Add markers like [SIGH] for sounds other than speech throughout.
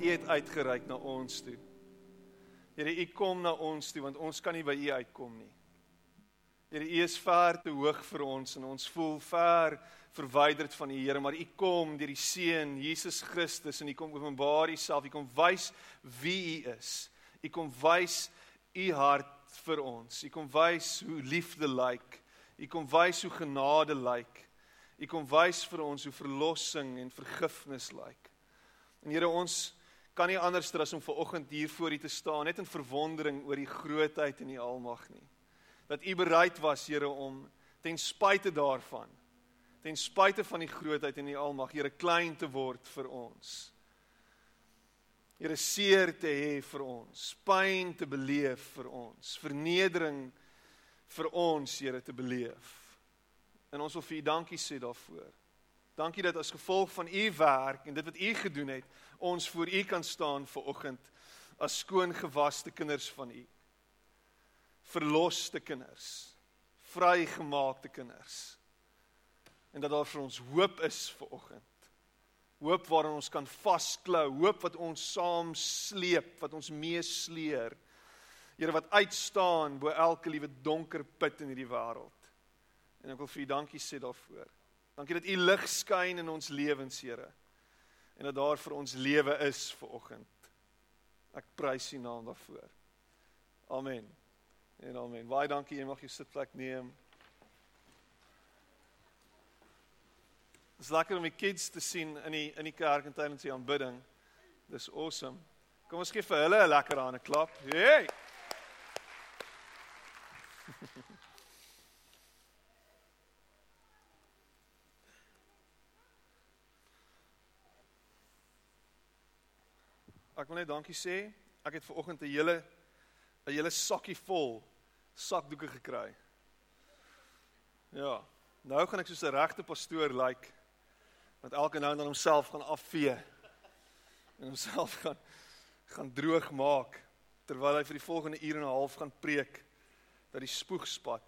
U het uitgereik na ons toe. Here, U kom na ons toe want ons kan nie by U uitkom nie. Here, U is ver te hoog vir ons en ons voel ver verwyderd van U, Here, maar U kom deur die Seun Jesus Christus en U kom openbaar Uself. U kom wys wie U is. U kom wys U hart vir ons. U kom wys hoe liefde lyk. U kom wys hoe genade lyk. U kom wys vir ons hoe verlossing en vergifnis lyk. En Here ons kan nie anders as om ver oggend hier voor U te staan net in verwondering oor die grootheid en die almag nie. Dat U bereid was Here om ten spyte daarvan ten spyte van die grootheid en die almag Here klein te word vir ons. Here seer te hê vir ons, pyn te beleef vir ons, vernedering vir ons Here te beleef. En ons wil vir U dankie sê daarvoor. Dankie dat as gevolg van U werk en dit wat U gedoen het, ons voor U kan staan ver oggend as skoon gewaste kinders van U. Verloste kinders, vrygemaakte kinders. En dat daar vir ons hoop is ver oggend. Hoop waarin ons kan vasklou, hoop wat ons saam sleep, wat ons meesleer. Here wat uitstaan bo elke liewe donker put in hierdie wêreld. En ek wil vir U dankie sê daarvoor. Dankie dat U lig skyn in ons lewens, Here. En dat daar vir ons lewe is vir oggend. Ek prys U naam daarvoor. Amen. En amen. Baie dankie. Jy mag jou sitplek neem. Dit is lekker om die kids te sien in die in die kerk en tydens die aanbidding. Dis awesome. Kom ons gee vir hulle 'n lekker hande klap. Hey! Wil net dankie sê. Ek het ver oggend 'n hele 'n hele sakkie vol sakdoeke gekry. Ja. Nou gaan ek soos 'n regte pastoor lyk like, wat elke nou en dan homself gaan afvee en homself gaan gaan droog maak terwyl hy vir die volgende uur en 'n half gaan preek dat die spoeg spat.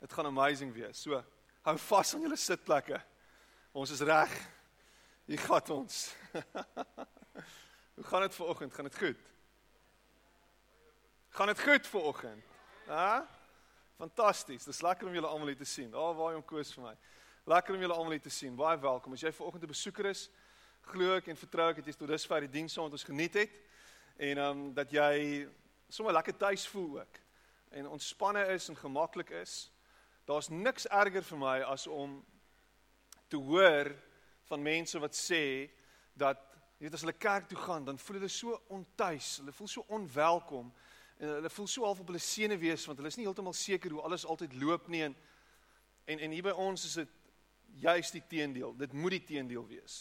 Dit gaan amazing wees. So, hou vas aan julle sitplekke. Ons is reg. Hier gaan ons. [LAUGHS] Hoe gaan dit vanoggend? Gaan dit goed? Gaan dit goed vanoggend? Hæ? Fantasties. Dis lekker om julle almal hier te sien. Daar oh, waar jy om koes vir my. Lekker om julle almal hier te sien. Baie welkom. As jy vanoggend 'n besoeker is, glo ek en vertrou ek het jy tot dusver die diens wat ons geniet het en ehm um, dat jy sommer lekker tuis voel ook en ontspanne is en gemaklik is. Daar's niks erger vir my as om te hoor van mense wat sê dat Jy weet as hulle kerk toe gaan, dan voel hulle so ontuis, hulle voel so onwelkom en hulle voel so half op hulle senuwees want hulle is nie heeltemal seker hoe alles altyd loop nie en en, en hier by ons is dit juis die teendeel. Dit moet die teendeel wees.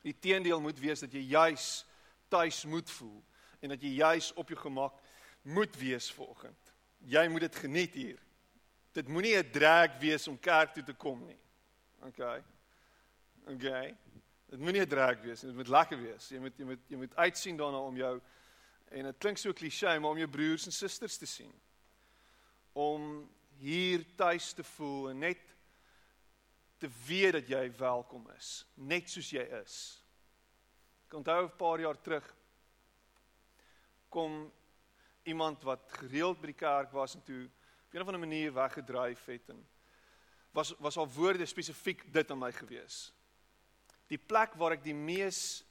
Die teendeel moet wees dat jy juis tuis moet voel en dat jy juis op jou gemak moet wees vanoggend. Jy moet dit geniet hier. Dit moenie 'n drag wees om kerk toe te kom nie. OK. OK. Dit moenie 'n drag wees nie, dit moet lekker wees. Jy moet jy moet jy moet uitsien daarna om jou en dit klink so klise, maar om jou broers en susters te sien. Om hier tuis te voel en net te weet dat jy welkom is, net soos jy is. Ek onthou 'n paar jaar terug kom iemand wat gereeld by die kerk was en toe op 'n of ander manier weggedryf het en was was al woorde spesifiek dit aan my gewees die plek waar ek die mees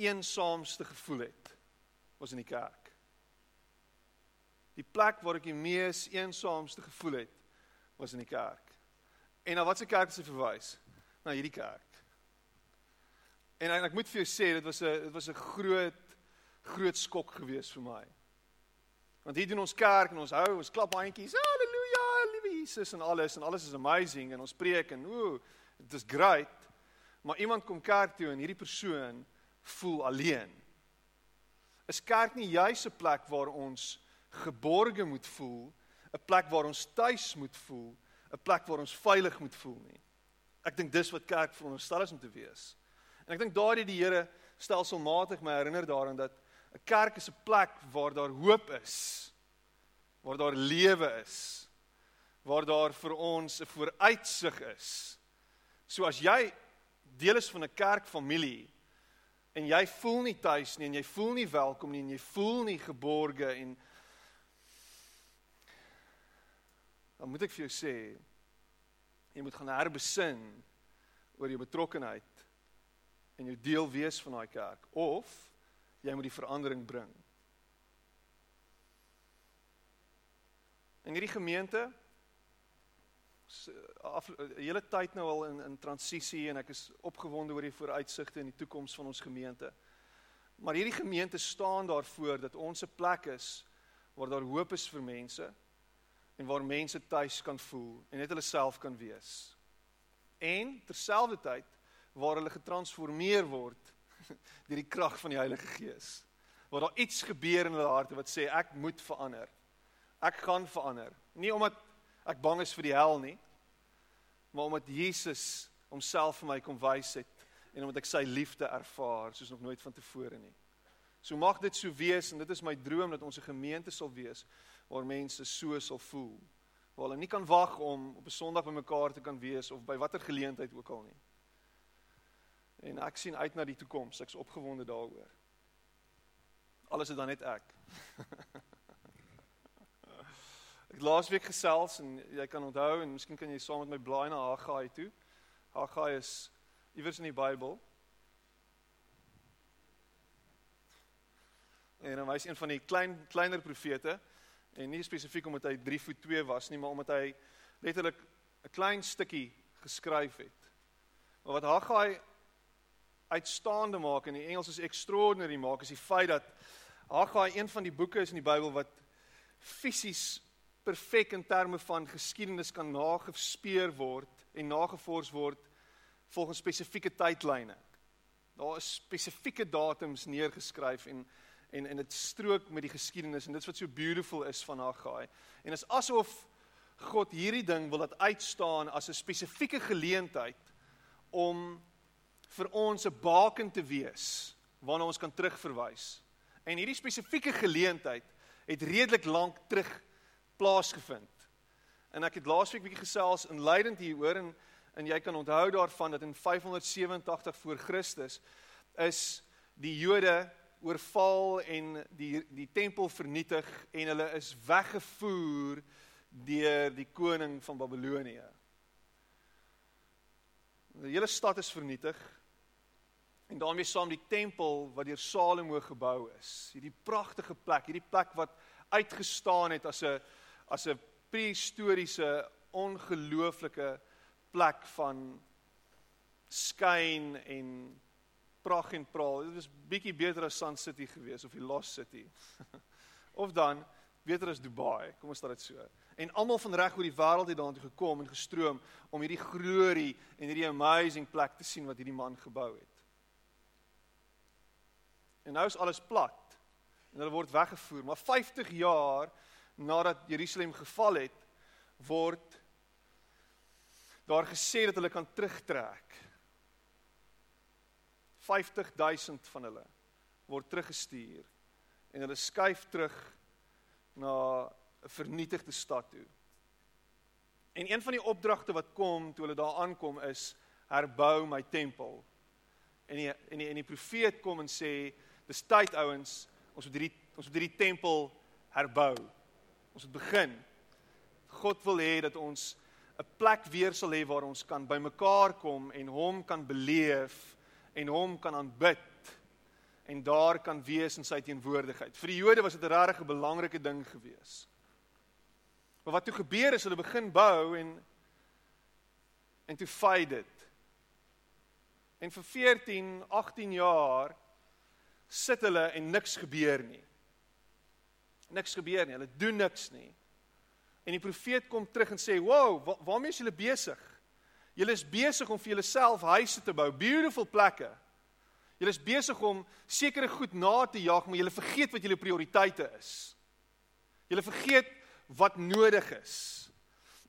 eensaamste gevoel het was in die kerk. Die plek waar ek die mees eensaamste gevoel het was in die kerk. En na watter kerk het sy verwys? Na hierdie kerk. En ek, ek moet vir jou sê dit was 'n dit was 'n groot groot skok gewees vir my. Want hier doen ons kerk en ons hou, ons klap handjies. Halleluja, liewe Jesus en alles en alles is amazing en ons preek en ooh, dit is great. Maar iemand kom kerk toe en hierdie persoon voel alleen. is kerk nie juis 'n plek waar ons geborge moet voel, 'n plek waar ons tuis moet voel, 'n plek waar ons veilig moet voel nie. Ek dink dis wat kerk veronderstel is om te wees. En ek dink daardie die Here stelselmatig my herinner daaraan dat 'n kerk is 'n plek waar daar hoop is, waar daar lewe is, waar daar vir ons 'n vooruitsig is. So as jy deel is van 'n kerkfamilie en jy voel nie tuis nie en jy voel nie welkom nie en jy voel nie geborge en dan moet ek vir jou sê jy moet gaan herbesin oor jou betrokkenheid en jou deel wees van daai kerk of jy moet die verandering bring. In hierdie gemeente af 'n hele tyd nou al in in transisie en ek is opgewonde oor die vooruitsigte en die toekoms van ons gemeente. Maar hierdie gemeente staan daarvoor dat ons 'n plek is waar daar hoop is vir mense en waar mense tuis kan voel en net hulle self kan wees. En terselfdertyd waar hulle getransformeer word [LAUGHS] deur die krag van die Heilige Gees. Waar daar iets gebeur in hulle harte wat sê ek moet verander. Ek gaan verander. Nie omdat ek bang is vir die hel nie, maar omdat Jesus homself vir my kom wys het en omdat ek sy liefde ervaar soos nog nooit vantevore nie. So mag dit so wees en dit is my droom dat ons 'n gemeente sal wees waar mense so sal voel. Waar hulle nie kan wag om op 'n Sondag bymekaar te kan wees of by watter geleentheid ook al nie. En ek sien uit na die toekoms. Ek's opgewonde daaroor. Alles is dan net ek. [LAUGHS] Ek laasweek gesels en jy kan onthou en miskien kan jy saam met my blaai na Haggai toe. Haggai is iewers in die Bybel. En hy was een van die klein kleiner profete en nie spesifiek omdat hy 3 voet 2 was nie, maar omdat hy letterlik 'n klein stukkie geskryf het. Maar wat Haggai uitstaande maak in die Engels is extraordinary maak is die feit dat Haggai een van die boeke is in die Bybel wat fisies perfek in terme van geskiedenis kan nagespeur word en nagevors word volgens spesifieke tydlyne. Daar is spesifieke datums neergeskryf en en en dit strook met die geskiedenis en dit is wat so beautiful is van Haggai. En is asof God hierdie ding wil laat uitstaan as 'n spesifieke geleentheid om vir ons 'n baken te wees waarna ons kan terugverwys. En hierdie spesifieke geleentheid het redelik lank terug plaasgevind. En ek het laasweek bietjie gesels in leidend hieroor en en jy kan onthou daarvan dat in 587 voor Christus is die Jode oorval en die die tempel vernietig en hulle is weggevoer deur die koning van Babilonië. Die hele stad is vernietig en daarmee saam die tempel wat deur Salomo gebou is. Hierdie pragtige plek, hierdie plek wat uitgestaan het as 'n as 'n prehistoriese ongelooflike plek van skyn en pragt en praal. Dit was bietjie beter as Sun City geweest of die Lost City. [LAUGHS] of dan beter as Dubai, kom ons stel dit so. En almal van reg oor die wêreld het daartoe gekom en gestroom om hierdie glorie en hierdie amazing plek te sien wat hierdie man gebou het. En nou is alles plat. En hulle word weggevoer, maar 50 jaar nadat Jerusalem geval het, word daar gesê dat hulle kan terugtrek. 50000 van hulle word teruggestuur en hulle skuif terug na 'n vernietigde stad toe. En een van die opdragte wat kom toe hulle daar aankom is herbou my tempel. En die en die en die profeet kom en sê dis tyd ouens, ons moet hierdie ons moet hierdie tempel herbou. Ons het begin. God wil hê dat ons 'n plek weer sal hê waar ons kan bymekaar kom en hom kan beleef en hom kan aanbid en daar kan wees in sy teenwoordigheid. Vir die Jode was dit 'n regtig belangrike ding gewees. Maar wat toe gebeur is hulle begin bou en en toe fade dit. En vir 14, 18 jaar sit hulle en niks gebeur nie niks gebeur nie. Hulle doen niks nie. En die profeet kom terug en sê: "Wow, wa waarmee is julle besig? Julle is besig om vir julleself huise te bou, beautiful plekke. Julle is besig om sekere goed na te jaag, maar julle vergeet wat julle prioriteite is. Julle vergeet wat nodig is.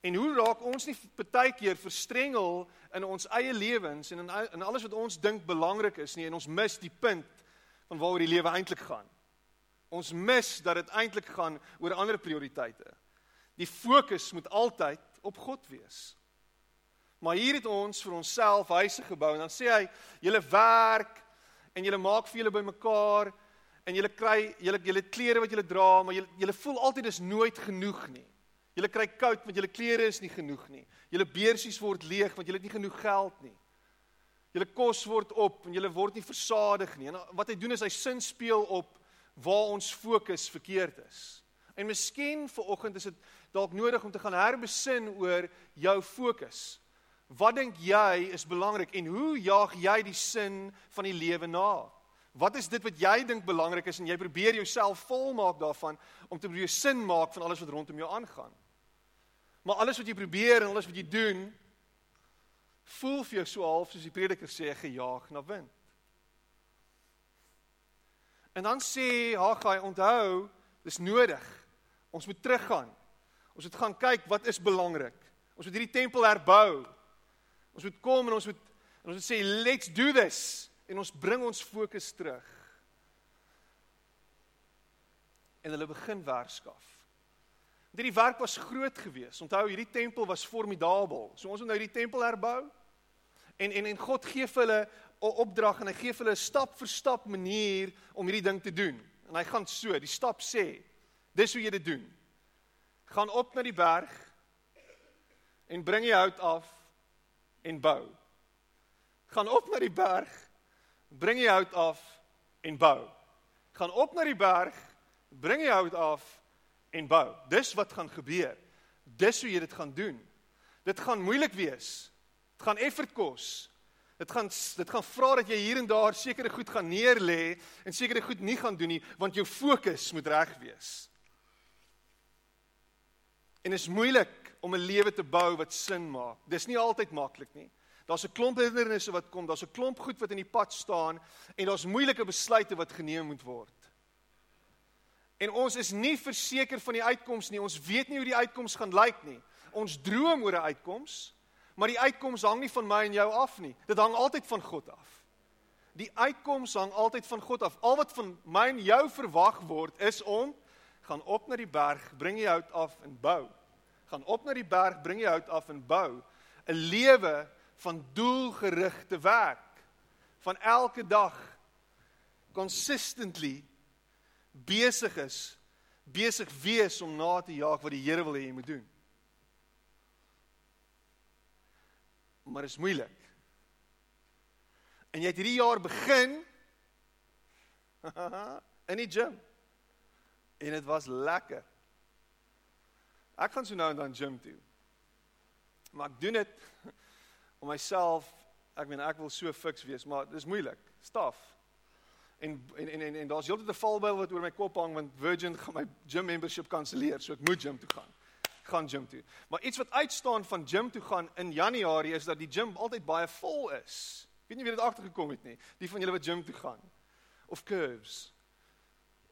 En hoe raak ons nie baie keer verstrengel in ons eie lewens en in in alles wat ons dink belangrik is nie en ons mis die punt van waaroor die lewe eintlik gaan. Ons mis dat dit eintlik gaan oor ander prioriteite. Die fokus moet altyd op God wees. Maar hier het ons vir onsself huise gebou en dan sê hy julle werk en julle maak vir julle bymekaar en julle kry julle julle klere wat julle dra maar julle julle voel altyd is nooit genoeg nie. Julle kry koud want julle klere is nie genoeg nie. Julle beursies word leeg want julle het nie genoeg geld nie. Julle kos word op en julle word nie versadig nie. En wat hy doen is hy sin speel op waar ons fokus verkeerd is. En miskien vir oggend is dit dalk nodig om te gaan herbesin oor jou fokus. Wat dink jy is belangrik en hoe jaag jy die sin van die lewe na? Wat is dit wat jy dink belangrik is en jy probeer jouself volmaak daarvan om te probeer sin maak van alles wat rondom jou aangaan? Maar alles wat jy probeer en alles wat jy doen voel vir jou so half soos die prediker sê gejaag na wind. En dan sê Haggai, onthou, dis nodig. Ons moet teruggaan. Ons moet gaan kyk wat is belangrik. Ons moet hierdie tempel herbou. Ons moet kom en ons moet en ons moet sê let's do this en ons bring ons fokus terug. En hulle begin werkskaf. Want hierdie werk was groot geweest. Onthou hierdie tempel was formidabel. So ons moet nou hierdie tempel herbou. En en en God gee vir hulle opdrag en hy gee vir hulle 'n stap vir stap manier om hierdie ding te doen. En hy gaan so, die stap sê, dis hoe jy dit doen. Gaan op na die berg en bring die hout af en bou. Gaan op na die berg, bring die hout af en bou. Gaan op na die berg, bring die hout af en bou. Dis wat gaan gebeur. Dis hoe jy dit gaan doen. Dit gaan moeilik wees. Dit gaan effort kos. Dit gaan dit gaan vra dat jy hier en daar sekere goed gaan neerlê en sekere goed nie gaan doen nie want jou fokus moet reg wees. En is moeilik om 'n lewe te bou wat sin maak. Dis nie altyd maklik nie. Daar's 'n klomp hindernisse wat kom, daar's 'n klomp goed wat in die pad staan en daar's moeilike besluite wat geneem moet word. En ons is nie verseker van die uitkoms nie. Ons weet nie hoe die uitkoms gaan lyk nie. Ons droom oor 'n uitkoms, maar die uitkoms hang nie van my en jou af nie. Dit hang altyd van God af. Die uitkoms hang altyd van God af. Al wat van my en jou verwag word is om gaan op na die berg, bring die hout af en bou gaan op na die berg, bring die hout af en bou 'n lewe van doelgerigte werk van elke dag consistently besig is besig wees om na te jaag wat die Here wil hê jy moet doen. Maar is moeilik. En jy het hierdie jaar begin [LAUGHS] in die gym. En dit was lekker. Ek gaan so nou en dan gym toe. Maar ek doen dit [LAUGHS] om myself, ek meen ek wil so fiks wees, maar dis moeilik. Staf. En en en en, en daar's heeltyd 'n valbuil wat oor my kop hang want Virgin gaan my gym membership kanselleer, so ek moet gym toe gaan. Gaan gym toe. Maar iets wat uitstaan van gym toe gaan in Januarie is dat die gym altyd baie vol is. Ek weet nie wie dit agtergekom het nie. Die van julle wat gym toe gaan. Of curves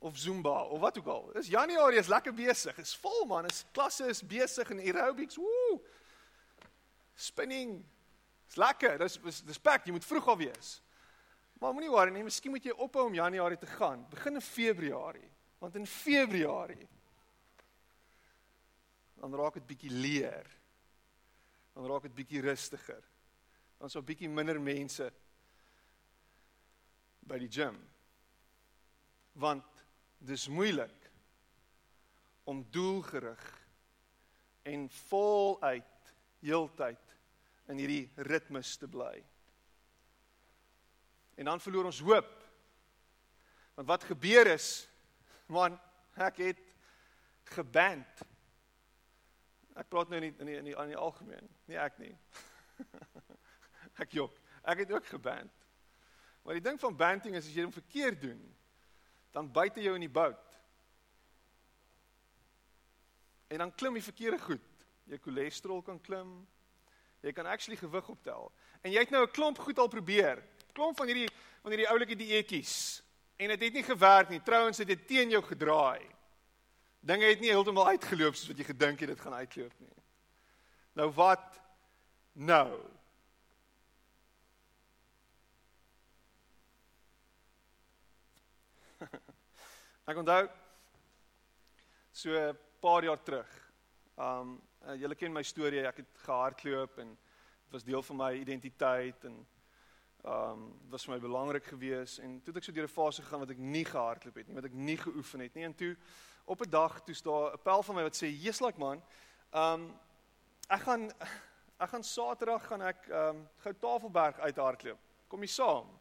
of Zumba of wat ook al. Dis Januarie is lekker besig. Is vol man. Is klasse is besig en aerobics. Woe. Spinning. Is lekker. Dis dis pak, jy moet vroeg al wees. Maar moenie worry nie, miskien moet jy ophou om Januarie te gaan. Begin in Februarie. Want in Februarie dan raak dit bietjie leer. Dan raak dit bietjie rustiger. Dan sou bietjie minder mense by die gym. Want dis moeilik om doelgerig en voluit heeltyd in hierdie ritmes te bly. En dan verloor ons hoop. Want wat gebeur is, man, ek het geband. Ek praat nou nie in die in die aan die algemeen, nie ek nie. [LAUGHS] ek jok. Ek het ook geband. Maar die ding van banding is as jy hom verkeerd doen, dan buite jou in die bout. En dan klim jy verkeerde goed. Jou cholesterol kan klim. Jy kan actually gewig optel. En jy het nou 'n klomp goed al probeer klomp van hierdie van hierdie oulike dieetjies en dit het nie gewerk nie. Trouens het dit teen jou gedraai. Dinge het nie heeltemal uitgeloop soos wat jy gedink het dit gaan uitloop nie. Nou wat nou? [LAUGHS] Ek onthou so 'n paar jaar terug. Um uh, julle ken my storie, ek het gehardloop en dit was deel van my identiteit en um dit was vir my belangrik geweest en toe het ek so deur 'n fase gegaan wat ek nie gehardloop het nie, wat ek nie geoefen het nie en toe op 'n dag toe staan 'n pel van my wat sê, "Jesus like man, um ek gaan ek gaan Saterdag gaan ek um gou Tafelberg uithardloop. Kom jy saam?"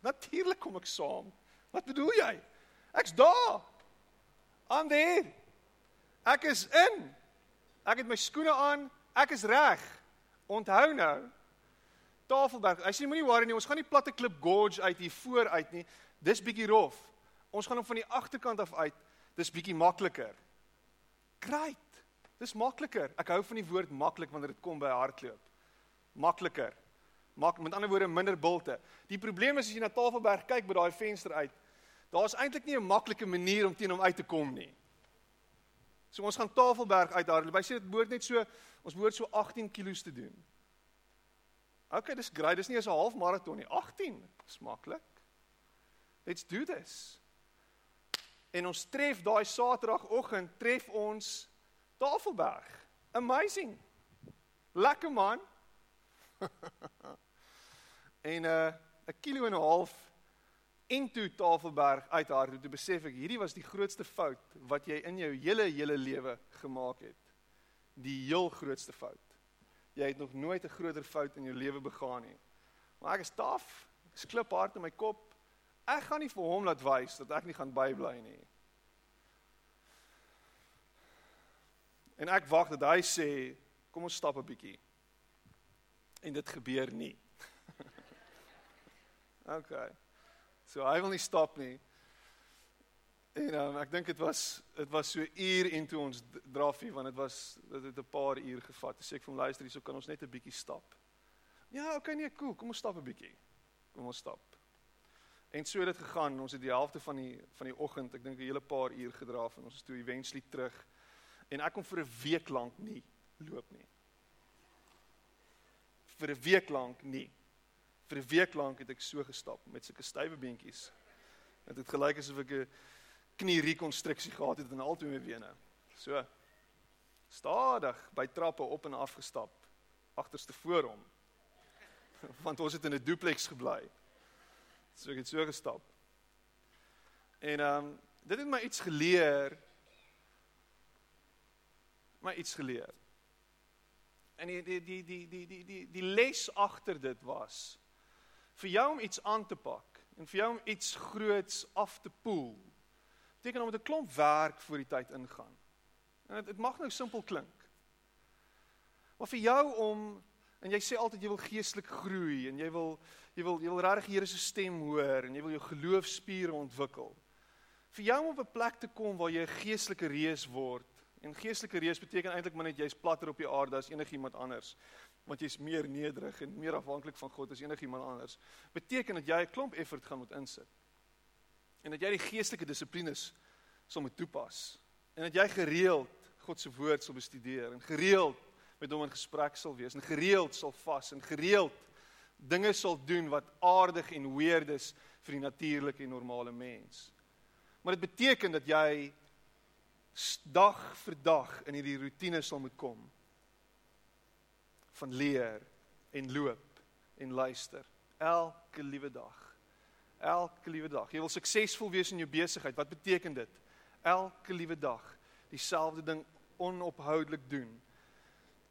Natuurlik kom ek saam. Wat bedoel jy? Ek's daar. I'm there. Ek is in. Ek het my skoene aan. Ek is reg. Onthou nou. Tafelberg. As jy moenie worry nie, ons gaan nie platte klip gorge uit hier voor uit nie. Dis bietjie rof. Ons gaan hom van die agterkant af uit. Dis bietjie makliker. Great. Dis makliker. Ek hou van die woord maklik wanneer dit kom by hardloop. Makliker. Mak met ander woorde minder bulte. Die probleem is as jy na Tafelberg kyk by daai venster uit, Daar's eintlik nie 'n maklike manier om teen hom uit te kom nie. So ons gaan Tafelberg uithardloop. Hy sê dit behoort net so ons behoort so 18 km te doen. OK, dis great. Dis nie eens 'n half maraton nie. 18. Dis maklik. Let's do this. En ons tref daai Saterdagoggend tref ons Tafelberg. Amazing. Lekker man. [LAUGHS] en 'n uh, 'n kilo en 'n half en toe Tafelberg uithardloop, toe besef ek hierdie was die grootste fout wat jy in jou hele hele lewe gemaak het. Die heel grootste fout. Jy het nog nooit 'n groter fout in jou lewe begaan nie. Maar ek is taaf, ek is kliphard in my kop. Ek gaan nie vir hom laat wys dat ek nie gaan bybly nie. En ek wag dat hy sê, kom ons stap 'n bietjie. En dit gebeur nie. [LAUGHS] okay. So hy wil nie stop nie. En um, ek dink dit was dit was so uur en toe ons drafie want dit was dit het 'n paar uur gevat. Sê ek vir hom luister hierso kan ons net 'n bietjie stap. Ja, okay nee, cool. Kom ons stap 'n bietjie. Kom ons stap. En so het dit gegaan. Ons het die helfte van die van die oggend, ek dink 'n hele paar uur gedraf en ons is toe eventually terug. En ek kom vir 'n week lank nie loop nie. Vir 'n week lank nie vir 'n week lank het ek so gestap met sulke stywe beentjies. Dit het gelyk asof ek 'n knie rekonstruksie gehad het in albei my bene. So stadig by trappe op en af gestap agterste voor hom. [LAUGHS] Want ons het in 'n duplex gebly. So ek het so gestap. En ehm um, dit het my iets geleer. My iets geleer. En die die die die die die die, die les agter dit was vir jou om iets aan te pak en vir jou om iets groots af te poel. Beteken om met 'n klomp werk voor die tyd ingaan. En dit dit mag nou simpel klink. Maar vir jou om en jy sê altyd jy wil geestelik groei en jy wil jy wil jy wil regtig Here se stem hoor en jy wil jou geloofspiere ontwikkel. Vir jou om op 'n plek te kom waar jy 'n geestelike reus word. En geestelike reus beteken eintlik maar net jy's platter op die aarde as enigiemand anders want jy's meer nederig en meer afhanklik van God as enigiemand anders, beteken dat jy 'n klomp effort gaan moet insit. En dat jy die geestelike dissiplines sal moet toepas. En dat jy gereeld God se woord sal bestudeer en gereeld met hom in gesprek sal wees en gereeld sal vas en gereeld dinge sal doen wat aardig en weird is vir die natuurlike en normale mens. Maar dit beteken dat jy dag vir dag in hierdie rotine sal moet kom van leer en loop en luister elke liewe dag. Elke liewe dag. Jy wil suksesvol wees in jou besigheid. Wat beteken dit? Elke liewe dag dieselfde ding onophoudelik doen.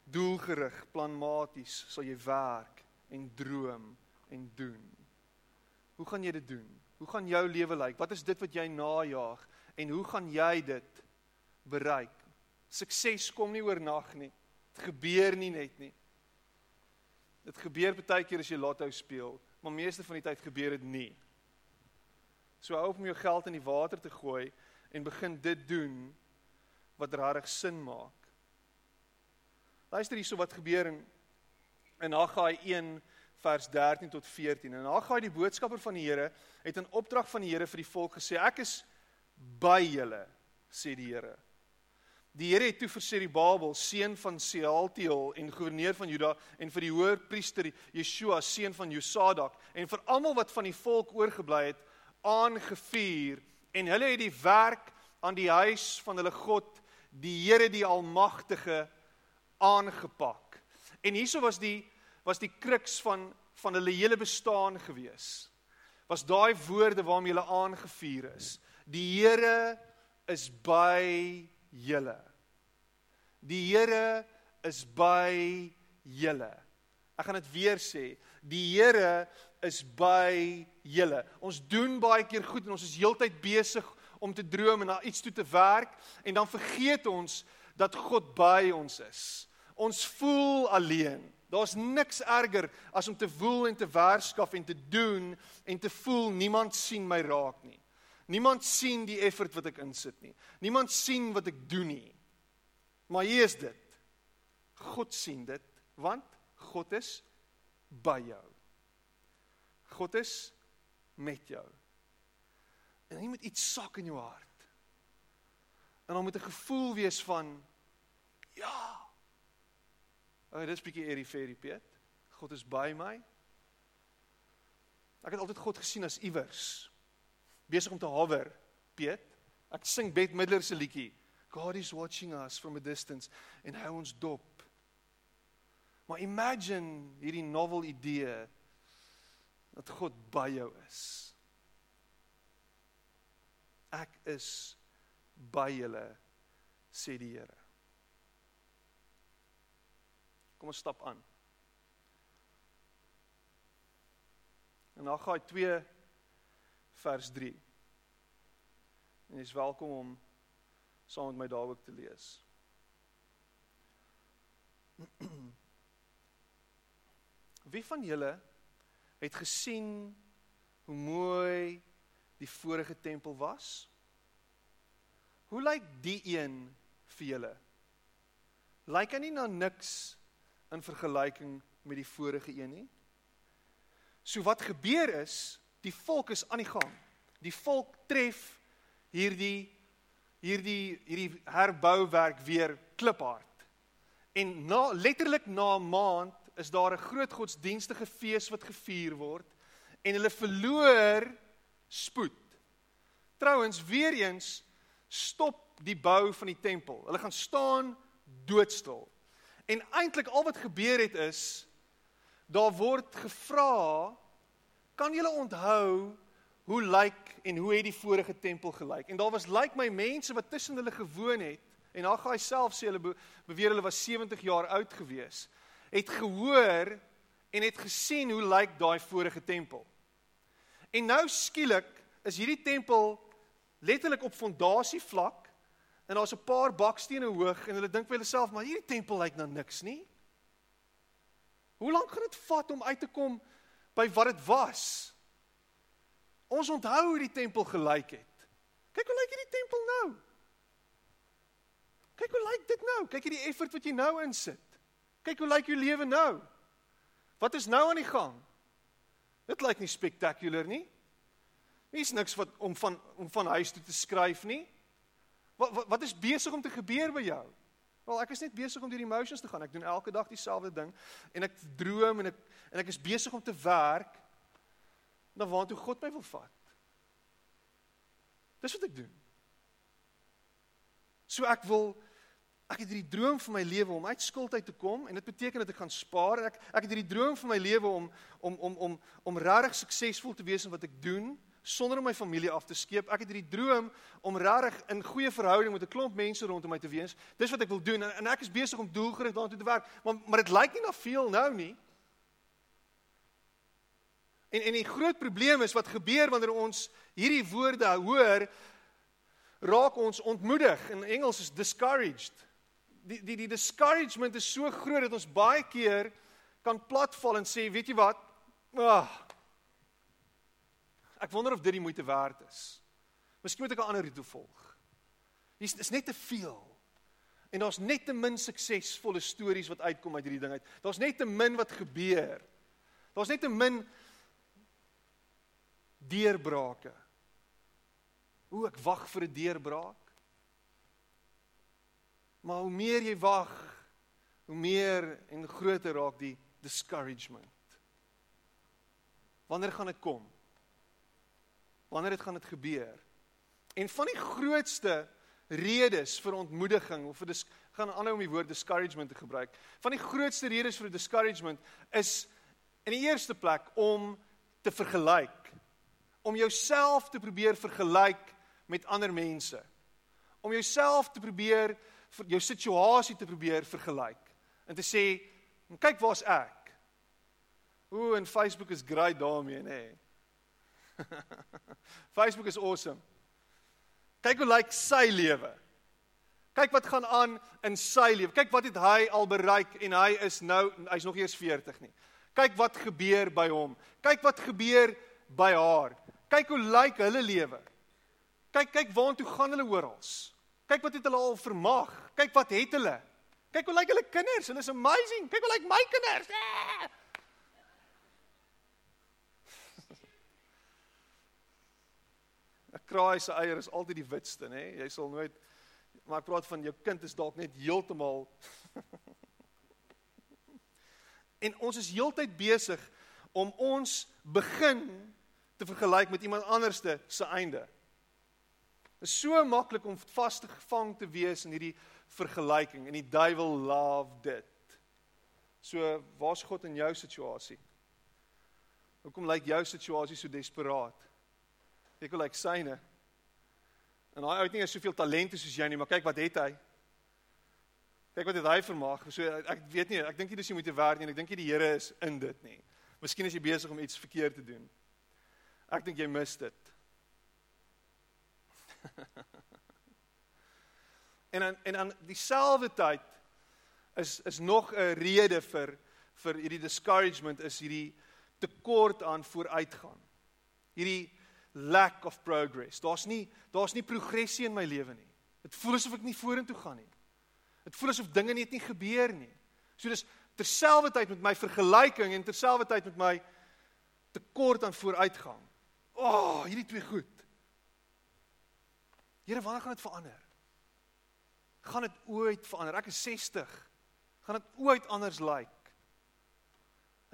Doelgerig, planmaties sal jy werk en droom en doen. Hoe gaan jy dit doen? Hoe gaan jou lewe lyk? Wat is dit wat jy najag en hoe gaan jy dit bereik? Sukses kom nie oornag nie. Dit gebeur nie net nie. Dit gebeur baie keer as jy lotto speel, maar meeste van die tyd gebeur dit nie. So hou op om jou geld in die water te gooi en begin dit doen wat regtig sin maak. Luister hierso wat gebeur in in Haggai 1 vers 13 tot 14. En gaan die boodskapper van die Here het 'n opdrag van die Here vir die volk gesê: Ek is by julle, sê die Here. Die Here het toe vir Serubabel, seun van Sealtiel en goewerneur van Juda en vir die hoër priester Yeshua, seun van Josadak en vir almal wat van die volk oorgebly het, aangevuur en hulle het die werk aan die huis van hulle God, die Here die Almagtige aangepak. En hieso was die was die kruks van van hulle hele bestaan gewees. Was daai woorde waarmee hulle aangevuur is. Die Here is by julle. Die Here is by julle. Ek gaan dit weer sê. Die Here is by julle. Ons doen baie keer goed en ons is heeltyd besig om te droom en na iets toe te werk en dan vergeet ons dat God by ons is. Ons voel alleen. Daar's niks erger as om te woel en te werskaf en te doen en te voel niemand sien my raak nie. Niemand sien die effort wat ek insit nie. Niemand sien wat ek doen nie. Maar hier is dit. God sien dit want God is by jou. God is met jou. En jy moet iets sak in jou hart. En dan moet 'n gevoel wees van ja, Ag, oh, dis bietjie eerie fairy Piet. God is by my. Ek het altyd God gesien as iewers besig om te hover, Piet. Ek sing Bette Midler se liedjie. God is watching us from a distance en hy ons dop. Maar imagine hierdie novel idee dat God by jou is. Ek is by julle sê die Here. Kom ons stap aan. En dan gaan hy 2 vers 3. En jy is welkom om saam met my daar ook te lees. [CLEARS THROAT] Wie van julle het gesien hoe mooi die vorige tempel was? Hoe lyk die een vir julle? Lyk hy nie na niks in vergelyking met die vorige een nie. So wat gebeur is, die volk is aan die gang. Die volk tref hierdie hierdie hierdie herbouwerk weer kliphard. En na letterlik na 'n maand is daar 'n groot godsdienstige fees wat gevier word en hulle verloor spoed. Trouwens weer eens stop die bou van die tempel. Hulle gaan staan doodstil. En eintlik al wat gebeur het is daar word gevra kan julle onthou hoe lyk en hoe het die vorige tempel gelyk? En daar was lyk my mense wat tussen hulle gewoon het en daar gaan hy self sê hulle beweer hulle was 70 jaar oud gewees. Het gehoor en het gesien hoe lyk daai vorige tempel. En nou skielik is hierdie tempel letterlik op fondasie vlak En daar's 'n paar bakstene hoog en hulle dink vir hulle self, maar hierdie tempel lyk na niks nie. Hoe lank gaan dit vat om uit te kom by wat dit was? Ons onthou hoe die tempel gelyk het. Kyk hoe lyk hierdie tempel nou? Kyk hoe lyk dit nou? Kyk hierdie effort wat jy nou insit. Kyk hoe lyk jou lewe nou? Wat is nou aan die gang? Dit lyk nie spektakulêr nie. Hier's niks wat om van om van huis toe te skryf nie. Wat wat, wat is besig om te gebeur by jou? Wel, ek is net besig om deur die emotions te gaan. Ek doen elke dag dieselfde ding en ek droom en ek en ek is besig om te werk na waartoe God my wil vat. Dis wat ek doen. So ek wil ek het hierdie droom vir my lewe om uit skuld uit te kom en dit beteken dat ek gaan spaar en ek ek het hierdie droom vir my lewe om om om om om regtig suksesvol te wees in wat ek doen sonder om my familie af te skeep. Ek het hierdie droom om regtig in goeie verhouding met 'n klomp mense rondom my te wees. Dis wat ek wil doen en, en ek is besig om doelgerig daartoe te werk, maar maar dit lyk nie na veel nou nie. En en die groot probleem is wat gebeur wanneer ons hierdie woorde hoor, raak ons ontmoedig. In Engels is discouraged. Die die die discouragement is so groot dat ons baie keer kan platval en sê, weet jy wat? Ag, oh, Ek wonder of dit die moeite werd is. Miskien moet ek 'n ander roete volg. Dis is net te veel. En daar's net te min suksesvolle stories wat uitkom uit hierdie ding uit. Daar's net te min wat gebeur. Daar's net te min deurbrake. Hoe ek wag vir 'n deurbraak. Maar hoe meer jy wag, hoe meer en groter raak die discouragement. Wanneer gaan dit kom? Wanneer dit gaan dit gebeur? En van die grootste redes vir ontmoediging of vir dis gaan aanhou om die woord discouragement te gebruik. Van die grootste redes vir discouragement is in die eerste plek om te vergelyk. Om jouself te probeer vergelyk met ander mense. Om jouself te probeer jou situasie te probeer vergelyk en te sê, "Kyk waar's ek." Ooh, en Facebook is great daarmee, nê. Nee. [LAUGHS] Facebook is awesome. Kyk hoe lyk sy lewe. Kyk wat gaan aan in sy lewe. Kyk wat het hy al bereik en hy is nou hy's nog eers 40 nie. Kyk wat gebeur by hom. Kyk wat gebeur by haar. Kyk hoe lyk hulle lewe. Kyk kyk waartoe gaan hulle oral. Kyk wat het hulle al vermag. Kyk wat het hulle. Kyk hoe lyk hulle kinders. Hulle is amazing. Kyk hoe lyk my kinders. Ah! Kraai se eier is altyd die witste, nê? Jy sal nooit maar ek praat van jou kind is dalk net heeltemal [LAUGHS] En ons is heeltyd besig om ons begin te vergelyk met iemand anderste se einde. Dit is so maklik om vasgevang te wees in hierdie vergelyking en die duiwel love dit. So, waar's God in jou situasie? Hoekom lyk jou situasie so desperaat? Ek wil like syne. En daai ou het nie soveel talente soos jy nie, maar kyk wat het hy. Kyk wat het hy vermaak. So ek weet nie, ek dink nie dis jy moet werk nie. Ek dink nie die Here is in dit nie. Miskien is jy besig om iets verkeerd te doen. Ek dink jy mis dit. [LAUGHS] en dan en dan dieselfde tyd is is nog 'n rede vir vir hierdie discouragement is hierdie tekort aan vooruitgang. Hierdie lack of progress. Daar's nie daar's nie progressie in my lewe nie. Dit voel asof ek nie vorentoe gaan nie. Dit voel asof dinge net nie gebeur nie. So dis terselfdertyd met my vergelyking en terselfdertyd met my tekort aan vooruitgang. O, oh, hierdie twee goed. Here, wanneer gaan dit verander? Gaan dit ooit verander? Ek is 60. Gaan dit ooit anders lyk? Like?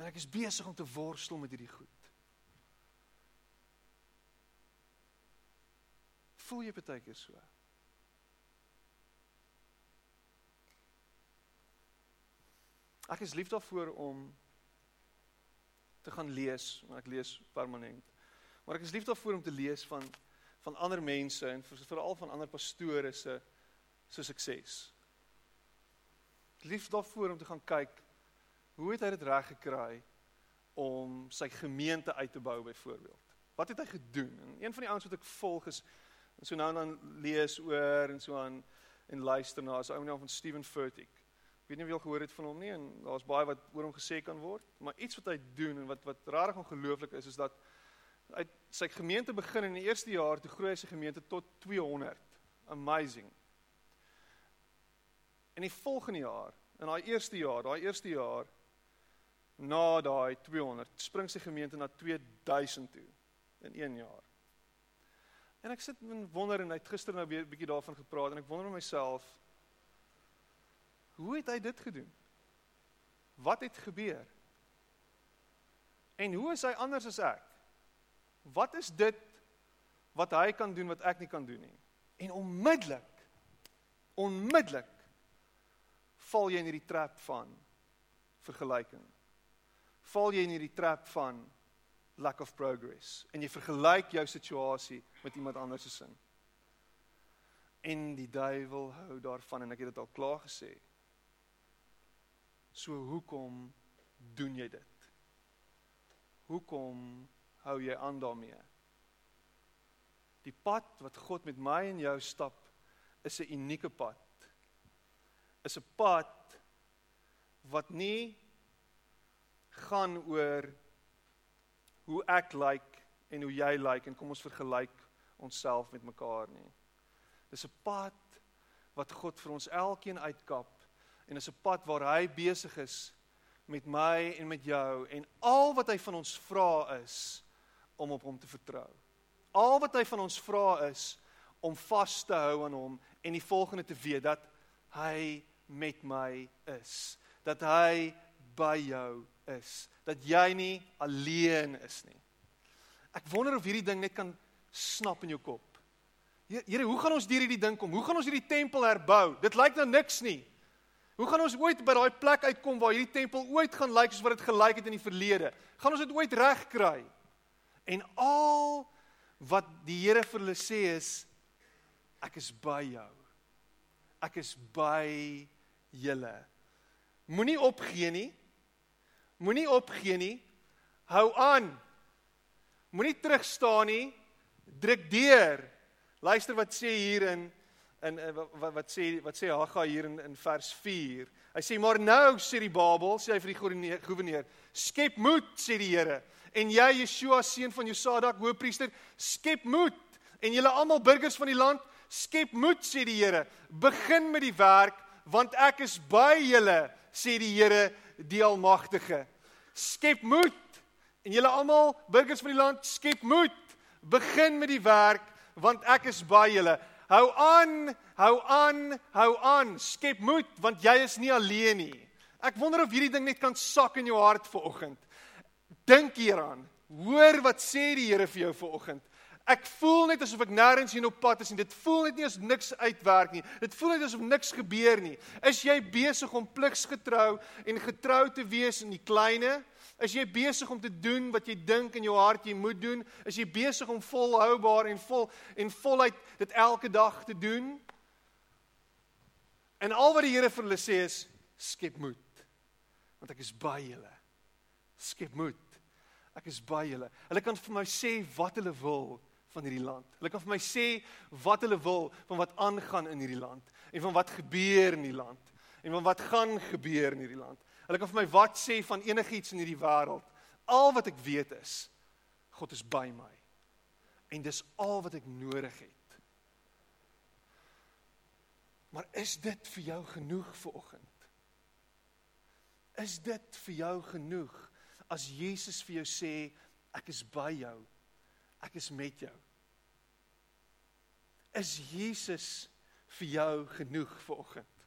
En ek is besig om te worstel met hierdie goed. Voel jy baie keer so? Ek is lief daarvoor om te gaan lees, want ek lees permanent. Maar ek is lief daarvoor om te lees van van ander mense en veral van ander pastore se se sukses. Lief daarvoor om te gaan kyk hoe het hy dit reg gekry om sy gemeente uit te bou byvoorbeeld. Wat het hy gedoen? En een van die ouens wat ek volg is En so nou en dan lees oor en so aan en luister na as ou nou van Steven Furtick. Ek weet nie of jy al gehoor het van hom nie en daar's baie wat oor hom gesê kan word, maar iets wat hy doen en wat wat rarig ongelooflik is is dat hy sy gemeente begin in die eerste jaar toe groei sy gemeente tot 200. Amazing. En die volgende jaar, in daai eerste jaar, daai eerste jaar na daai 200, spring sy gemeente na 2000 toe in 1 jaar. En ek sit en wonder en hy het gister nou weer 'n bietjie daarvan gepraat en ek wonder met myself hoe het hy dit gedoen? Wat het gebeur? En hoe is hy anders as ek? Wat is dit wat hy kan doen wat ek nie kan doen nie? En onmiddellik onmiddellik val jy in hierdie trap van vergelyking. Val jy in hierdie trap van lack of progress en jy vergelyk jou situasie met iemand anders se sin. En die duiwel hou daarvan en ek het dit al klaar gesê. So hoekom doen jy dit? Hoekom hou jy aan daarmee? Die pad wat God met my en jou stap is 'n unieke pad. Is 'n pad wat nie gaan oor hoe ek lyk like en hoe jy lyk like, en kom ons vergelyk onsself met mekaar nie. Dis 'n pad wat God vir ons elkeen uitkap en is 'n pad waar hy besig is met my en met jou en al wat hy van ons vra is om op hom te vertrou. Al wat hy van ons vra is om vas te hou aan hom en die volgende te weet dat hy met my is, dat hy by jou is, dat jy nie alleen is nie. Ek wonder of hierdie ding net kan snap in jou kop. Here, hoe gaan ons deur hierdie ding kom? Hoe gaan ons hierdie tempel herbou? Dit lyk nou niks nie. Hoe gaan ons ooit by daai plek uitkom waar hierdie tempel ooit gaan lyk soos wat dit gelyk het in die verlede? Gaan ons dit ooit regkry? En al wat die Here vir hulle sê is ek is by jou. Ek is by julle. Moenie opgee nie. Moenie opgee nie. Hou aan. Moenie terugstaan nie. Druk deur. Luister wat sê hier in in wat wat sê wat sê Haga hier in in vers 4. Hy sê maar nou sê die Babel, sê hy vir die goewerneur, skep moed sê die Here. En jy Yeshua seun van Josadak, hoëpriester, skep moed. En julle almal burgers van die land, skep moed sê die Here. Begin met die werk want ek is by julle sê die Here die almagtige. Skep moed. En julle almal burgers van die land, skep moed. Begin met die werk want ek is by julle. Hou aan, hou aan, hou aan. Skep moed want jy is nie alleen nie. Ek wonder of hierdie ding net kan sak in jou hart vanoggend. Dink hieraan. Hoor wat sê die Here vir jou vanoggend. Ek voel net asof ek nêrens hier op pad is en dit voel net nie as niks uitwerk nie. Dit voel net asof niks gebeur nie. Is jy besig om pligsgetrou en getrou te wees in die kleine? Is jy besig om te doen wat jy dink in jou hart jy moet doen? Is jy besig om volhoubaar en vol en voluit dit elke dag te doen? En al wat die Here vir hulle sê is skep moed. Want ek is by julle. Skep moed. Ek is by julle. Hulle kan vir my sê wat hulle wil van hierdie land. Hulle kan vir my sê wat hulle wil van wat aangaan in hierdie land en van wat gebeur in die land en van wat gaan gebeur in hierdie land. Hulle kan vir my wat sê van enigiets in hierdie wêreld. Al wat ek weet is God is by my. En dis al wat ek nodig het. Maar is dit vir jou genoeg vir oggend? Is dit vir jou genoeg as Jesus vir jou sê ek is by jou? Ek is met jou. Is Jesus vir jou genoeg vir oggend?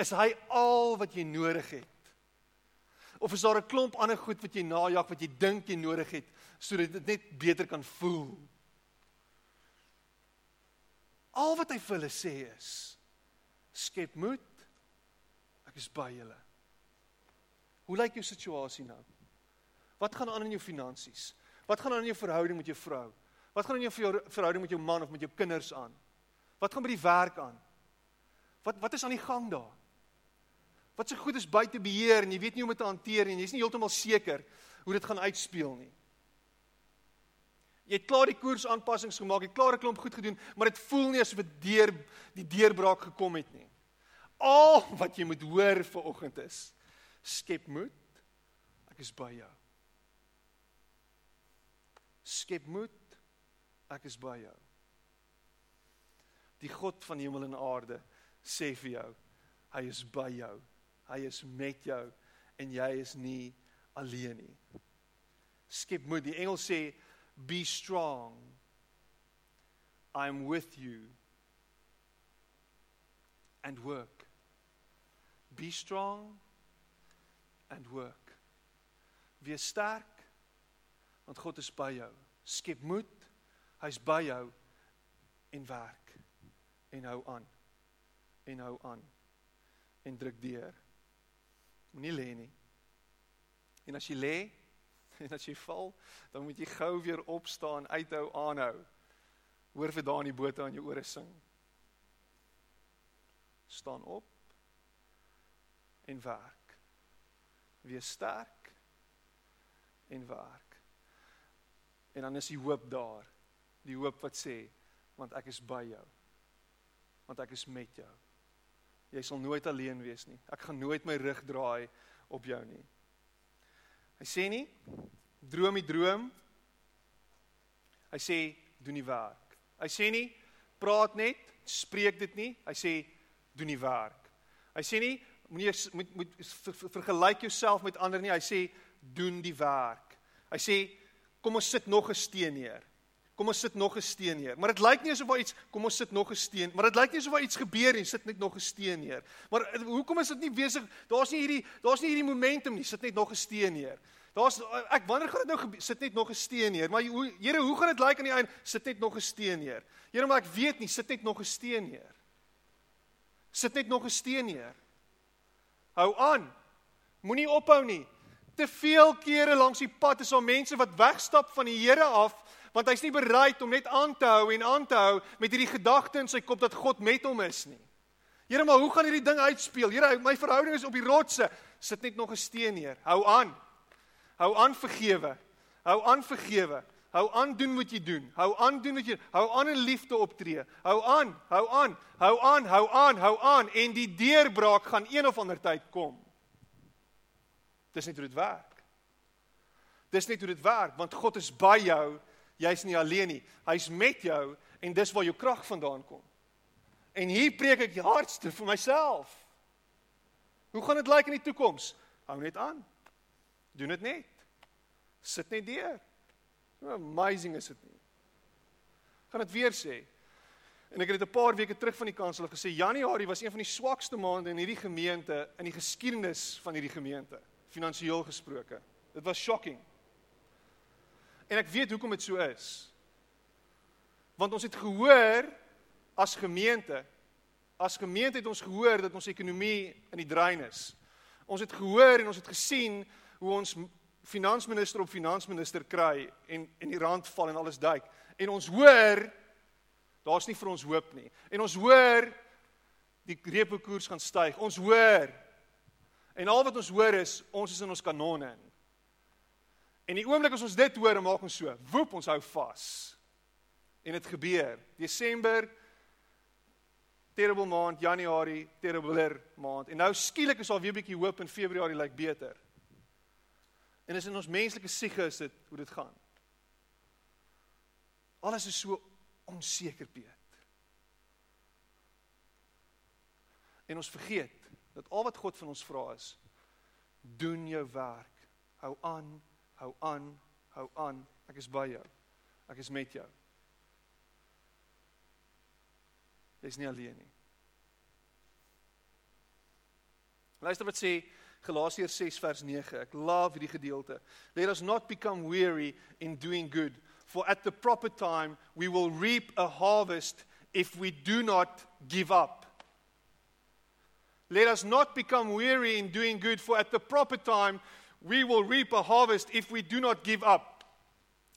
Is hy al wat jy nodig het? Of is daar 'n klomp ander goed wat jy najag wat jy dink jy nodig het sodat dit net beter kan voel? Al wat hy vir hulle sê is: Skep moed. Ek is by julle. Hoe lyk jou situasie nou? Wat gaan aan in jou finansies? Wat gaan aan in jou verhouding met jou vrou? Wat gaan in jou verhouding met jou man of met jou kinders aan? Wat gaan by die werk aan? Wat wat is aan die gang daar? wat se goed is buite beheer en jy weet nie hoe om dit te hanteer nie. Jy's nie heeltemal seker hoe dit gaan uitspeel nie. Jy het klaar die koers aanpassings gemaak, jy het klaar 'n klomp goed gedoen, maar dit voel nie asof dit deur die deurbraak gekom het nie. Al wat jy moet hoor vir oggend is: skep moed. Ek is by jou. Skep moed. Ek is by jou. Die God van hemel en aarde sê vir jou, hy is by jou. Hy is met jou en jy is nie alleen nie. Skep moed. Die engel sê be strong. I'm with you. And work. Be strong and work. Wees sterk want God is by jou. Skep moed. Hy's by jou en werk en hou aan. En hou aan. En druk deur. Moenie lê nie. En as jy lê [LAUGHS] en as jy val, dan moet jy gou weer opstaan, uithou, aanhou. Hoor vir daai in die bote aan jou ore sing. Staan op en werk. Wees sterk en werk. En dan is die hoop daar. Die hoop wat sê want ek is by jou. Want ek is met jou. Jy sal nooit alleen wees nie. Ek gaan nooit my rug draai op jou nie. Hy sê nie droom die droom. Hy sê doen die werk. Hy sê nie praat net, spreek dit nie. Hy sê doen die werk. Hy sê nie moenie moet moet ver, ver, vergelyk jouself met ander nie. Hy sê doen die werk. Hy sê kom ons sit nog 'n steen neer. Kom ons sit nog 'n steen neer. Maar dit lyk nie asof daar iets kom ons sit nog 'n steen, maar dit lyk nie asof daar iets gebeur nie. Sit net nog 'n steen neer. Maar eh, hoekom is dit nie besig? Daar's nie hierdie daar's nie hierdie momentum nie. Sit net nog 'n steen neer. Daar's ek wanneer gaan dit nou gebeur? Sit net nog 'n steen neer. Maar Here, hoe gaan dit lyk aan die einde? Sit net nog 'n steen neer. Here, maar ek weet nie, sit net nog 'n steen neer. Sit net nog 'n steen neer. Hou aan. Moenie ophou nie. Te veel kere langs die pad is daar mense wat wegstap van die Here af want hy's nie bereid om net aan te hou en aan te hou met hierdie gedagte in sy kop dat God met hom is nie. Here, maar hoe gaan hierdie ding uitspeel? Here, my verhouding is op die rotse. Sit net nog 'n steen neer. Hou aan. Hou aan vergewe. Hou aan vergewe. Hou aan doen wat jy doen. Hou aan doen wat jy hou aan in liefde optree. Hou aan, hou aan, hou aan, hou aan, hou aan en die deurbraak gaan een of ander tyd kom. Dis net hoe dit werk. Dis net hoe dit werk want God is by jou. Jy's nie alleen nie. Hy's met jou en dis waar jou krag vandaan kom. En hier preek ek hardste vir myself. Hoe gaan dit lyk in die toekoms? Hou net aan. Doen dit net. Sit net deur. Amazing is dit nie. Gaan dit weer sê. En ek het dit 'n paar weke terug van die kansel gesê Januarie was een van die swakste maande in hierdie gemeente in die geskiedenis van hierdie gemeente, finansiëel gesproke. Dit was shocking. En ek weet hoekom dit so is. Want ons het gehoor as gemeente, as gemeente het ons gehoor dat ons ekonomie in die drein is. Ons het gehoor en ons het gesien hoe ons finansminister op finansminister kry en en die rand val en alles duik. En ons hoor daar's nie vir ons hoop nie. En ons hoor die repo koers gaan styg. Ons hoor. En al wat ons hoor is ons is in ons kanonne in. En die oomblik as ons dit hoor, maak ons so, woep, ons hou vas. En dit gebeur. Desember terrible maand, Januarie terribler maand. En nou skielik is al weer 'n bietjie hoop en Februarie lyk beter. En is in ons menslike siege is dit hoe dit gaan. Alles is so onseker, Piet. En ons vergeet dat al wat God van ons vra is doen jou werk. Hou aan, hou aan, hou aan. Ek is by jou. Ek is met jou. Jy's nie alleen nie. Luister wat sê Galasiërs 6 vers 9. Ek love hierdie gedeelte. Let us not become weary in doing good, for at the proper time we will reap a harvest if we do not give up. Let us not become weary in doing good, for at the proper time we will reap a harvest if we do not give up.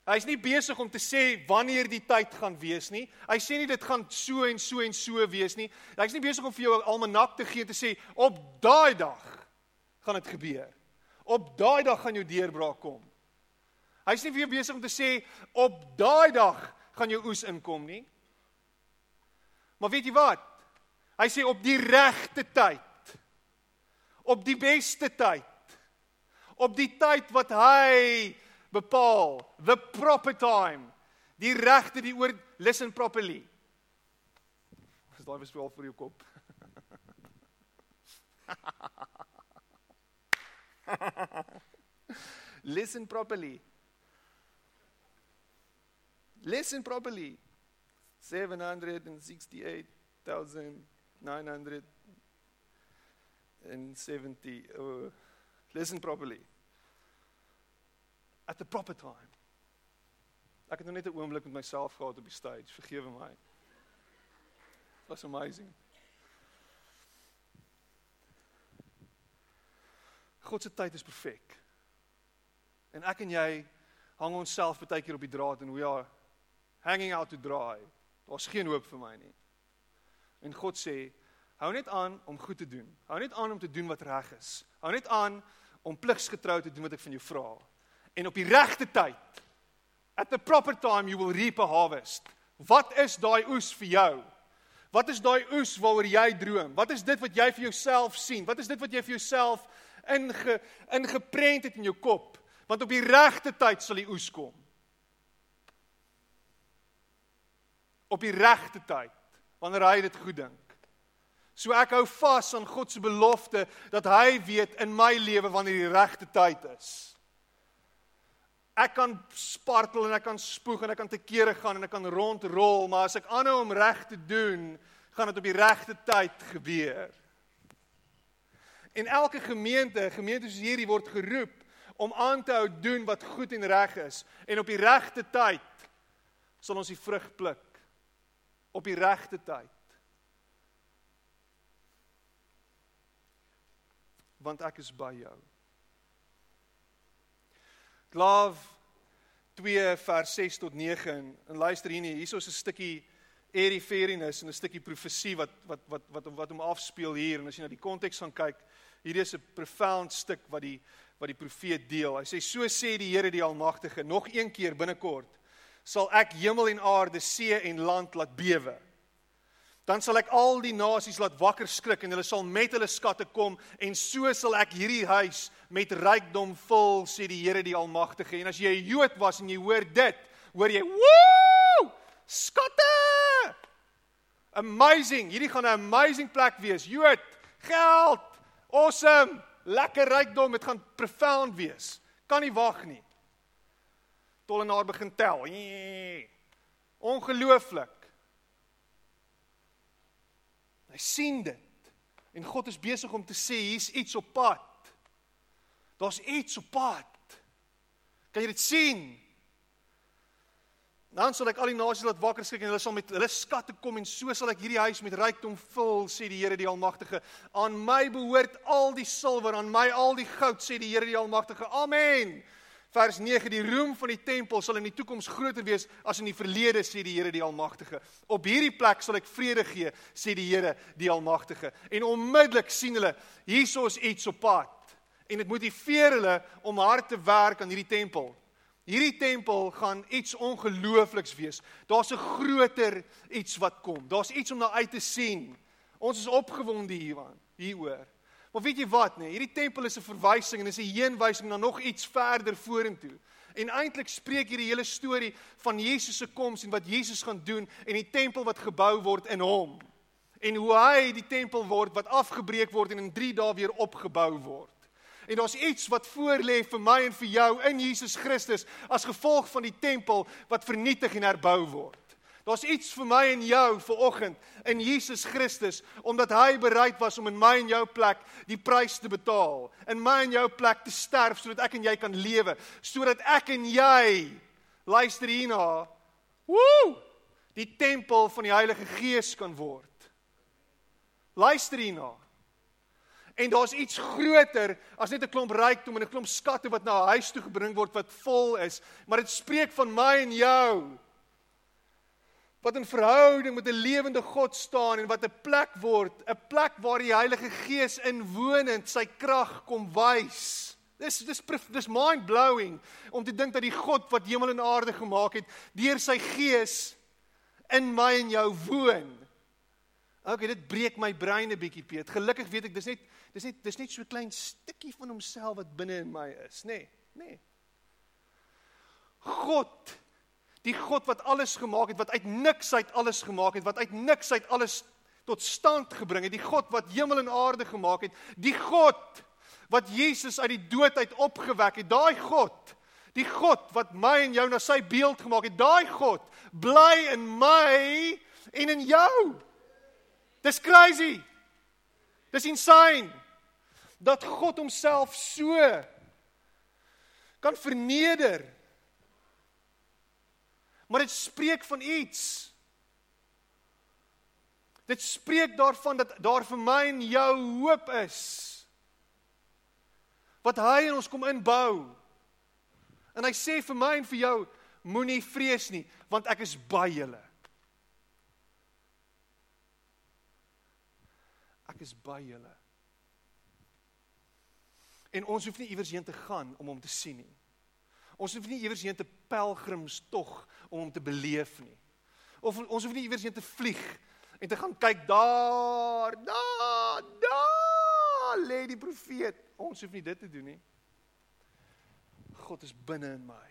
Hy's nie besig om te sê wanneer die tyd gaan wees nie. Hy sê nie dit gaan so en so en so wees nie. Hy's nie besig om vir jou 'n almanak te gee te sê op daai dag gaan dit gebeur. Op daai dag gaan jou deurbraak kom. Hy's nie weer besig om te sê op daai dag gaan jou oes inkom nie. Maar weet jy wat? Hy sê op die regte tyd. Op die beste tyd. Op die tyd wat hy bepaal, the proper time. Die regte die oor listen properly. Is daai bespel vir jou kop? [LAUGHS] Listen properly. Listen properly. 768,970. Oh, listen properly. At the proper time. Ek het nog net 'n oomblik met myself gehad op die stage. Vergewe my. It was amazing. God se tyd is perfek. En ek en jy hang onsself baie keer op die draad en we are hanging out to dry. Daar's geen hoop vir my nie. En God sê, hou net aan om goed te doen. Hou net aan om te doen wat reg is. Hou net aan om pligsgetrou te doen wat ek van jou vra. En op die regte tyd, at the proper time you will reap a harvest. Wat is daai oes vir jou? Wat is daai oes waaroor jy droom? Wat is dit wat jy vir jouself sien? Wat is dit wat jy vir jouself inge ingeprent het in jou kop, want op die regte tyd sal die oes kom. Op die regte tyd, wanneer hy dit goed dink. So ek hou vas aan God se belofte dat hy weet in my lewe wanneer die regte tyd is. Ek kan spartel en ek kan spoeg en ek kan te kere gaan en ek kan rondrol, maar as ek aanhou om reg te doen, gaan dit op die regte tyd gebeur. En elke gemeente, gemeente soos hierdie word geroep om aan te hou doen wat goed en reg is en op die regte tyd sal ons die vrug pluk op die regte tyd. Want ek is by jou. Glaaf 2 vers 6 tot 9 en, en luister hier nie, hierso is 'n stukkie eriferinus en 'n stukkie profesie wat wat wat wat wat hom afspeel hier en as jy na die konteks gaan kyk, hierdie is 'n profound stuk wat die wat die profeet deel. Hy sê so sê die Here die Almagtige, nog een keer binnekort sal ek hemel en aarde, see en land laat bewe. Dan sal ek al die nasies laat wakker skrik en hulle sal met hulle skatte kom en so sal ek hierdie huis met rykdom vul sê die Here die Almagtige. En as jy 'n Jood was en jy hoor dit, hoor jy woe! Skatte! Amazing. Hierdie gaan 'n amazing plek wees. Jood, geld, awesome, lekker rykdom, dit gaan profound wees. Kan nie wag nie. Tollenaar begin tel. Ongelooflik. Hy sien dit. En God is besig om te sê hier's iets op pad. Daar's iets op pad. Kan jy dit sien? Dan sal ek al die nasies laat wakker skrik en hulle sal met hulle skatte kom en so sal ek hierdie huis met rykdom vul, sê die Here die Almagtige. Aan my behoort al die silwer, aan my al die goud, sê die Here die Almagtige. Amen. Vers 9: Die roem van die tempel sal in die toekoms groter wees as in die verlede, sê die Here die Almagtige. Op hierdie plek sal ek vrede gee, sê die Here die Almagtige. En onmiddellik sien hulle hiersoos iets op pad. En dit motiveer hulle om hard te werk aan hierdie tempel. Hierdie tempel gaan iets ongeloofliks wees. Daar's 'n groter iets wat kom. Daar's iets om na uit te sien. Ons is opgewonde hiervan, hieroor. Maar weet jy wat nee? hierdie tempel is 'n verwysing en is 'n heenwysing na nog iets verder vorentoe. En eintlik spreek hierdie hele storie van Jesus se koms en wat Jesus gaan doen en die tempel wat gebou word in hom. En hoe hy die tempel word wat afgebreek word en in 3 dae weer opgebou word. En daar's iets wat voorlê vir my en vir jou in Jesus Christus as gevolg van die tempel wat vernietig en herbou word. Daar's iets vir my en jou vir oggend in Jesus Christus omdat hy bereid was om in my en jou plek die prys te betaal, in my en jou plek te sterf sodat ek en jy kan lewe, sodat ek en jy luister hierna, woe, die tempel van die Heilige Gees kan word. Luister hierna. En daar's iets groter as net 'n klomp rykdom en 'n klomp skatte wat na 'n huis toe gebring word wat vol is, maar dit spreek van my en jou wat in verhouding met 'n lewende God staan en wat 'n plek word, 'n plek waar die Heilige Gees inwonend sy krag kom wys. Dis dis dis mind blowing om te dink dat die God wat hemel en aarde gemaak het, deur sy Gees in my en jou woon. Okay, dit breek my brein 'n bietjie, Piet. Gelukkig weet ek dis net dis net dis net so 'n klein stukkie van homself wat binne in my is, nê? Nee, nê. Nee. God Die God wat alles gemaak het, wat uit niks uit alles gemaak het, wat uit niks uit alles tot stand gebring het, die God wat hemel en aarde gemaak het, die God wat Jesus uit die dood uit opgewek het, daai God, die God wat my en jou na sy beeld gemaak het, daai God bly in my en in jou. Dis crazy. Dis insane dat God homself so kan verneder Maar dit spreek van iets. Dit spreek daarvan dat daar vir my en jou hoop is. Wat hy in ons kom inbou. En hy sê vir my en vir jou, moenie vrees nie, want ek is by julle. Ek is by julle. En ons hoef nie iewers heen te gaan om hom te sien nie. Ons hoef nie iewers heen te pelgrimstog om hom te beleef nie. Of ons hoef nie iewers heen te vlieg en te gaan kyk daar, daar, daar lê die profeet. Ons hoef nie dit te doen nie. God is binne in my.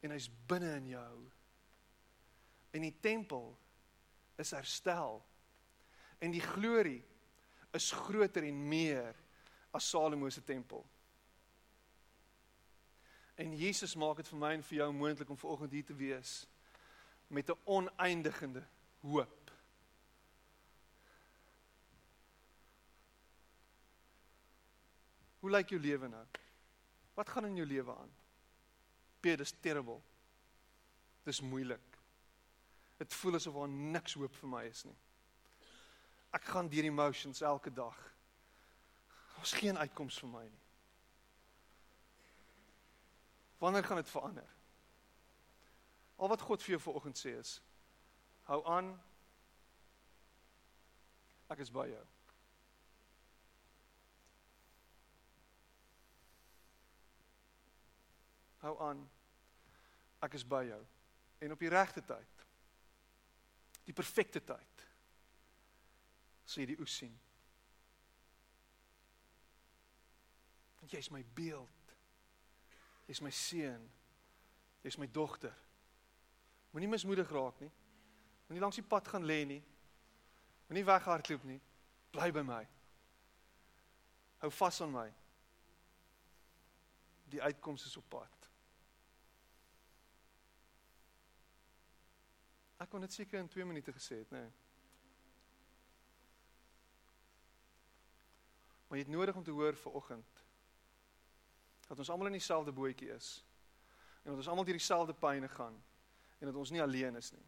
En hy's binne in jou. En die tempel is herstel. En die glorie is groter en meer as Salomo se tempel. En Jesus maak dit vir my en vir jou moontlik om vanoggend hier te wees met 'n oneindigende hoop. Hoe lyk jou lewe nou? Wat gaan in jou lewe aan? Peter, dis terrible. Dis moeilik. Dit voel asof daar niks hoop vir my is nie. Ek gaan deur die emotions elke dag. Daar's geen uitkoms vir my nie. Wanneer gaan dit verander? Al wat God vir jou vanoggend sê is: Hou aan. Ek is by jou. Hou aan. Ek is by jou. En op die regte tyd. Die perfekte tyd. Sê die oes sien. Want jy is my beeld. Jy's my seun. Jy's my dogter. Moenie mismoedig raak nie. Moenie langs die pad gaan lê nie. Moenie weghardloop nie. Bly by my. Hou vas aan my. Die uitkoms is op pad. Ek kon dit seker in 2 minute gesê het, nê. Nee. Maar jy het nodig om te hoor vir oggend dat ons almal in dieselfde bootjie is. En dat ons almal deur dieselfde pynne gaan en dat ons nie alleen is nie.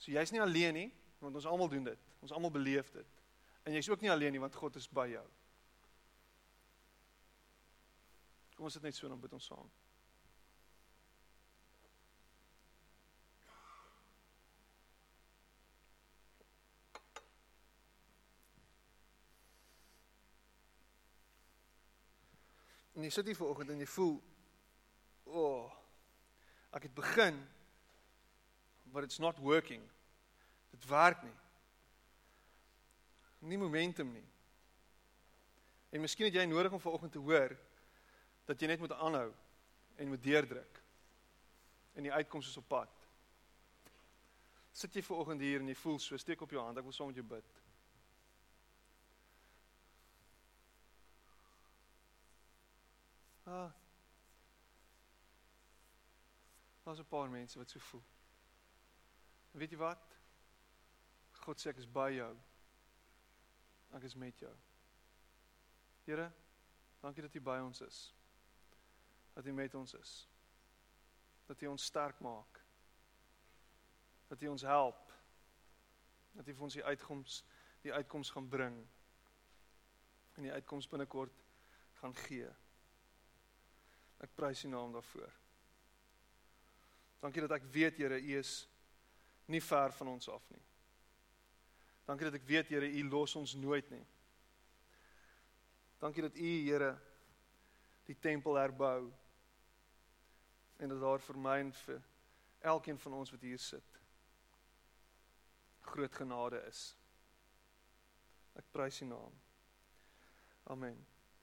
So jy's nie alleen nie, want ons almal doen dit. Ons almal beleef dit. En jy's ook nie alleen nie want God is by jou. Kom ons sit net so en bid ons saam. En jy sit hier vanoggend en jy voel o oh, ek het begin but it's not working. Dit werk nie. Nie momentum nie. En miskien het jy nodig om vanoggend te hoor dat jy net moet aanhou en moet deurdruk. En die uitkoms is op pad. Sit jy vanoggend hier en jy voel so steek op jou hand, ek wil saam met jou bid. Ah. Daar's 'n paar mense wat so voel. En weet jy wat? God sê ek is by jou. Ek is met jou. Here, dankie dat U by ons is. Dat U met ons is. Dat U ons sterk maak. Dat U ons help. Dat U vir ons die uitkoms die uitkoms gaan bring. En die uitkoms binnekort gaan gee. Ek prys U naam daarvoor. Dankie dat ek weet Here U is nie ver van ons af nie. Dankie dat ek weet Here U los ons nooit nie. Dankie dat U Here die tempel herbou en dat daar vir my en vir elkeen van ons wat hier sit groot genade is. Ek prys U naam. Amen.